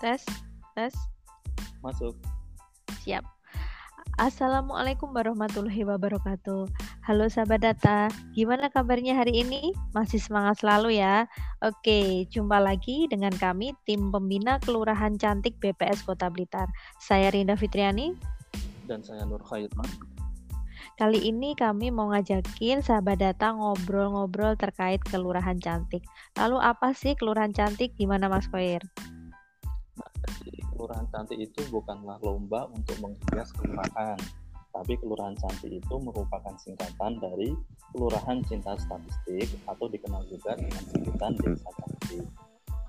Tes, tes, Masuk. siap. Assalamualaikum warahmatullahi wabarakatuh. Halo sahabat data, gimana kabarnya hari ini? Masih semangat selalu ya? Oke, jumpa lagi dengan kami tim pembina Kelurahan Cantik BPS Kota Blitar. Saya Rinda Fitriani. Dan saya Nur Khairman. Kali ini kami mau ngajakin sahabat data ngobrol-ngobrol terkait Kelurahan Cantik. Lalu apa sih Kelurahan Cantik? Gimana Mas Koir? Kelurahan Cantik itu bukanlah lomba untuk menghias kelurahan, tapi Kelurahan Cantik itu merupakan singkatan dari Kelurahan Cinta Statistik atau dikenal juga dengan sebutan Desa Cantik.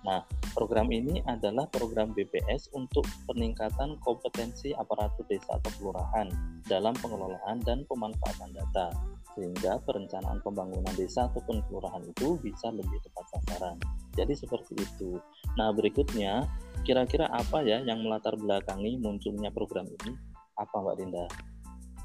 Nah, program ini adalah program BPS untuk peningkatan kompetensi aparatur desa atau kelurahan dalam pengelolaan dan pemanfaatan data, sehingga perencanaan pembangunan desa ataupun kelurahan itu bisa lebih tepat sasaran. Jadi seperti itu. Nah, berikutnya, kira-kira apa ya yang melatar belakangi munculnya program ini? Apa Mbak Dinda?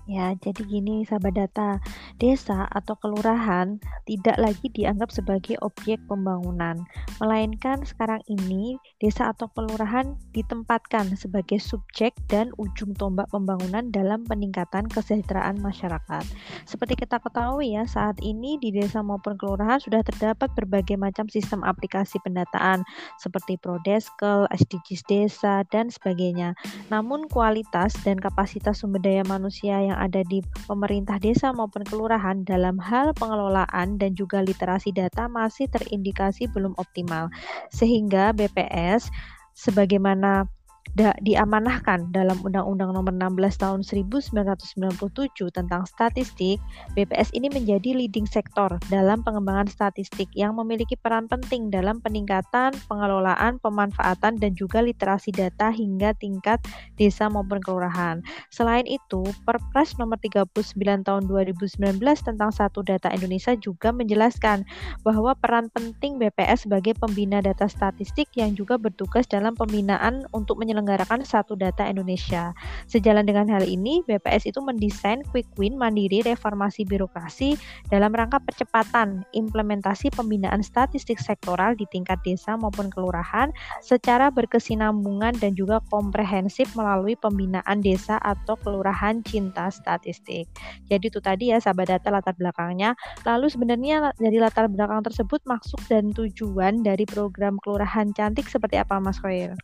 Ya, jadi gini sahabat data, desa atau kelurahan tidak lagi dianggap sebagai objek pembangunan, melainkan sekarang ini desa atau kelurahan ditempatkan sebagai subjek dan ujung tombak pembangunan dalam peningkatan kesejahteraan masyarakat. Seperti kita ketahui ya, saat ini di desa maupun kelurahan sudah terdapat berbagai macam sistem aplikasi pendataan seperti Prodeskel, SDGs desa, dan sebagainya. Namun kualitas dan kapasitas sumber daya manusia yang ada di pemerintah desa maupun kelurahan dalam hal pengelolaan dan juga literasi data masih terindikasi belum optimal. Sehingga BPS sebagaimana da, diamanahkan dalam Undang-Undang Nomor 16 Tahun 1997 tentang statistik, BPS ini menjadi leading sektor dalam pengembangan statistik yang memiliki peran penting dalam peningkatan pengelolaan, pemanfaatan dan juga literasi data hingga tingkat desa maupun kelurahan. Selain itu, Perpres Nomor 39 Tahun 2019 tentang Satu Data Indonesia juga menjelaskan bahwa peran penting BPS sebagai pembina data statistik yang juga bertugas dalam pembinaan untuk menyelenggarakan menyelenggarakan satu data Indonesia. Sejalan dengan hal ini, BPS itu mendesain Quick Win Mandiri Reformasi Birokrasi dalam rangka percepatan implementasi pembinaan statistik sektoral di tingkat desa maupun kelurahan secara berkesinambungan dan juga komprehensif melalui pembinaan desa atau kelurahan cinta statistik. Jadi itu tadi ya sahabat data latar belakangnya. Lalu sebenarnya dari latar belakang tersebut maksud dan tujuan dari program kelurahan cantik seperti apa Mas Khoir?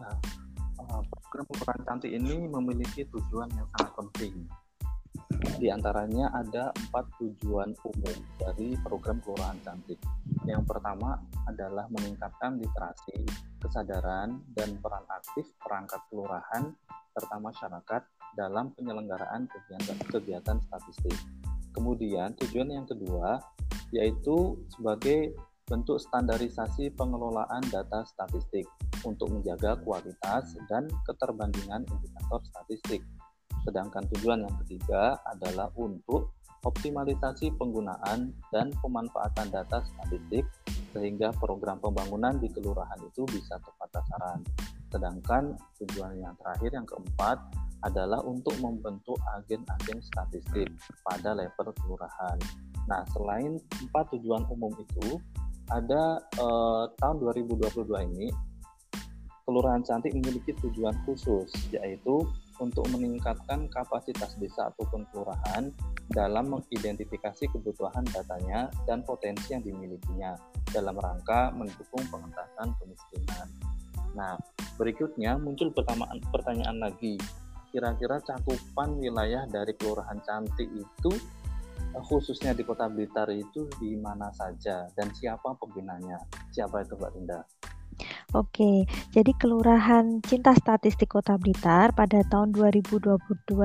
Nah, eh, program Kelurahan Cantik ini memiliki tujuan yang sangat penting. Di antaranya ada empat tujuan umum dari program Kelurahan Cantik. Yang pertama adalah meningkatkan literasi, kesadaran, dan peran aktif perangkat kelurahan serta masyarakat dalam penyelenggaraan kegiatan, kegiatan statistik. Kemudian tujuan yang kedua yaitu sebagai bentuk standarisasi pengelolaan data statistik untuk menjaga kualitas dan keterbandingan indikator statistik. Sedangkan tujuan yang ketiga adalah untuk optimalisasi penggunaan dan pemanfaatan data statistik sehingga program pembangunan di kelurahan itu bisa tepat sasaran. Sedangkan tujuan yang terakhir yang keempat adalah untuk membentuk agen-agen statistik pada level kelurahan. Nah, selain empat tujuan umum itu, ada eh, tahun 2022 ini Kelurahan Cantik memiliki tujuan khusus yaitu untuk meningkatkan kapasitas desa ataupun kelurahan dalam mengidentifikasi kebutuhan datanya dan potensi yang dimilikinya dalam rangka mendukung pengentasan kemiskinan. Nah, berikutnya muncul pertanyaan, lagi, kira-kira cakupan wilayah dari Kelurahan Cantik itu khususnya di Kota Blitar itu di mana saja dan siapa pembinanya? Siapa itu Mbak Linda? Oke, jadi Kelurahan Cinta Statistik Kota Blitar pada tahun 2022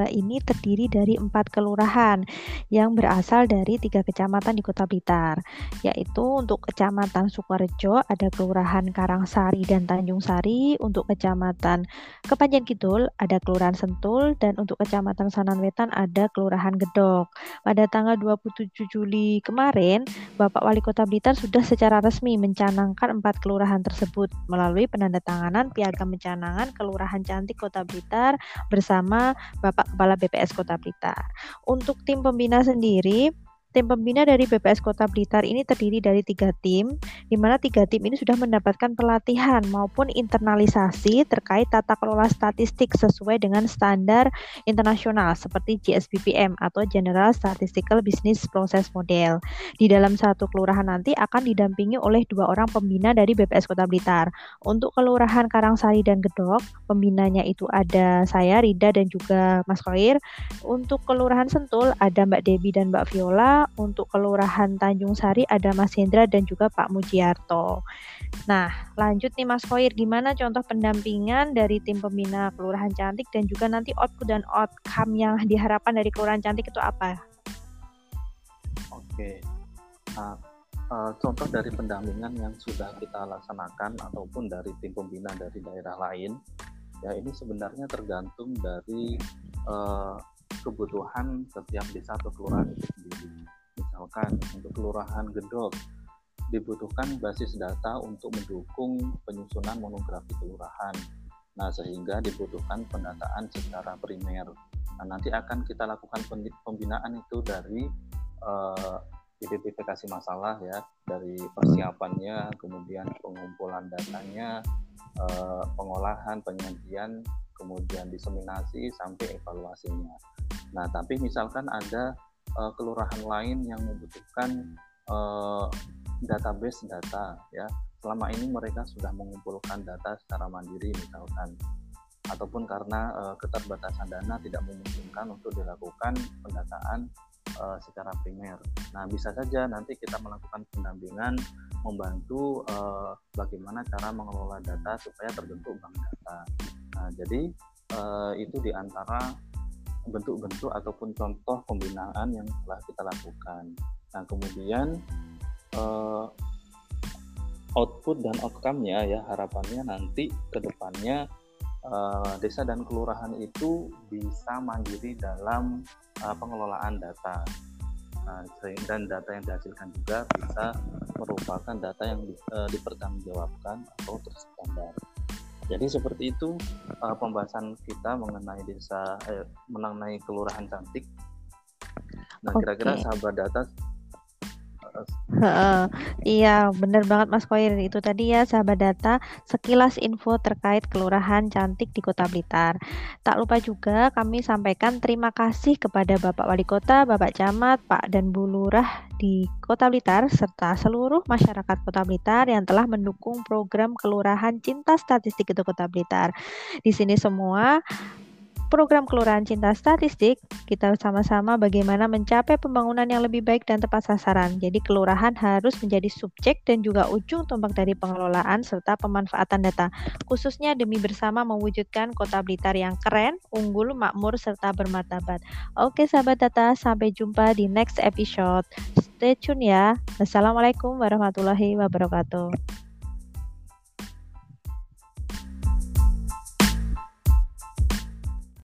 ini terdiri dari empat kelurahan yang berasal dari tiga kecamatan di Kota Blitar, yaitu untuk Kecamatan Sukorejo ada Kelurahan Karangsari dan Tanjung Sari, untuk Kecamatan Kepanjen Kidul ada Kelurahan Sentul, dan untuk Kecamatan Sananwetan ada Kelurahan Gedok. Pada tanggal 27 Juli kemarin, Bapak Wali Kota Blitar sudah secara resmi mencanangkan empat kelurahan tersebut melalui penandatanganan Piagam Mencanangan Kelurahan Cantik Kota Blitar bersama Bapak Kepala BPS Kota Blitar. Untuk tim pembina sendiri Tim pembina dari BPS Kota Blitar ini terdiri dari tiga tim, di mana tiga tim ini sudah mendapatkan pelatihan maupun internalisasi terkait tata kelola statistik sesuai dengan standar internasional seperti GSBPM atau General Statistical Business Process Model. Di dalam satu kelurahan nanti akan didampingi oleh dua orang pembina dari BPS Kota Blitar. Untuk Kelurahan Karangsari dan Gedok, pembinanya itu ada saya, Rida, dan juga Mas Koir. Untuk Kelurahan Sentul ada Mbak Debbie dan Mbak Viola untuk Kelurahan Tanjung Sari ada Mas Hendra dan juga Pak Mujiarto. Nah, lanjut nih Mas Koir, gimana contoh pendampingan dari tim pembina Kelurahan Cantik dan juga nanti output dan outcome yang diharapkan dari Kelurahan Cantik itu apa? Oke, nah, uh, contoh dari pendampingan yang sudah kita laksanakan ataupun dari tim pembina dari daerah lain, ya ini sebenarnya tergantung dari uh, kebutuhan setiap desa atau kelurahan itu sendiri. Misalkan untuk kelurahan Gedok dibutuhkan basis data untuk mendukung penyusunan monografi kelurahan. Nah, sehingga dibutuhkan pendataan secara primer. Nah, nanti akan kita lakukan pembinaan itu dari uh, identifikasi masalah ya, dari persiapannya, kemudian pengumpulan datanya, uh, pengolahan, penyajian, kemudian diseminasi sampai evaluasinya. Nah, tapi misalkan ada uh, kelurahan lain yang membutuhkan uh, database data ya. Selama ini mereka sudah mengumpulkan data secara mandiri misalkan ataupun karena uh, keterbatasan dana tidak memungkinkan untuk dilakukan pendataan uh, secara primer. Nah, bisa saja nanti kita melakukan pendampingan membantu uh, bagaimana cara mengelola data supaya terbentuk bank data. Nah, jadi uh, itu di antara bentuk-bentuk ataupun contoh pembinaan yang telah kita lakukan. Nah, kemudian uh, output dan outcome-nya ya harapannya nanti ke depannya uh, desa dan kelurahan itu bisa mandiri dalam uh, pengelolaan data. Nah, dan data yang dihasilkan juga bisa merupakan data yang uh, dipertanggungjawabkan atau terstandar. Jadi seperti itu uh, pembahasan kita mengenai desa eh, mengenai kelurahan cantik. Nah, kira-kira okay. sahabat data Iya, benar banget Mas Koir. Itu tadi ya sahabat data sekilas info terkait kelurahan cantik di Kota Blitar. Tak lupa juga kami sampaikan terima kasih kepada Bapak Wali Kota, Bapak Camat, Pak dan Bu Lurah di Kota Blitar serta seluruh masyarakat Kota Blitar yang telah mendukung program Kelurahan Cinta Statistik itu Kota Blitar. Di sini semua program Kelurahan Cinta Statistik, kita sama-sama bagaimana mencapai pembangunan yang lebih baik dan tepat sasaran. Jadi kelurahan harus menjadi subjek dan juga ujung tombak dari pengelolaan serta pemanfaatan data, khususnya demi bersama mewujudkan kota Blitar yang keren, unggul, makmur, serta bermartabat. Oke sahabat data, sampai jumpa di next episode. Stay tune ya. Wassalamualaikum warahmatullahi wabarakatuh.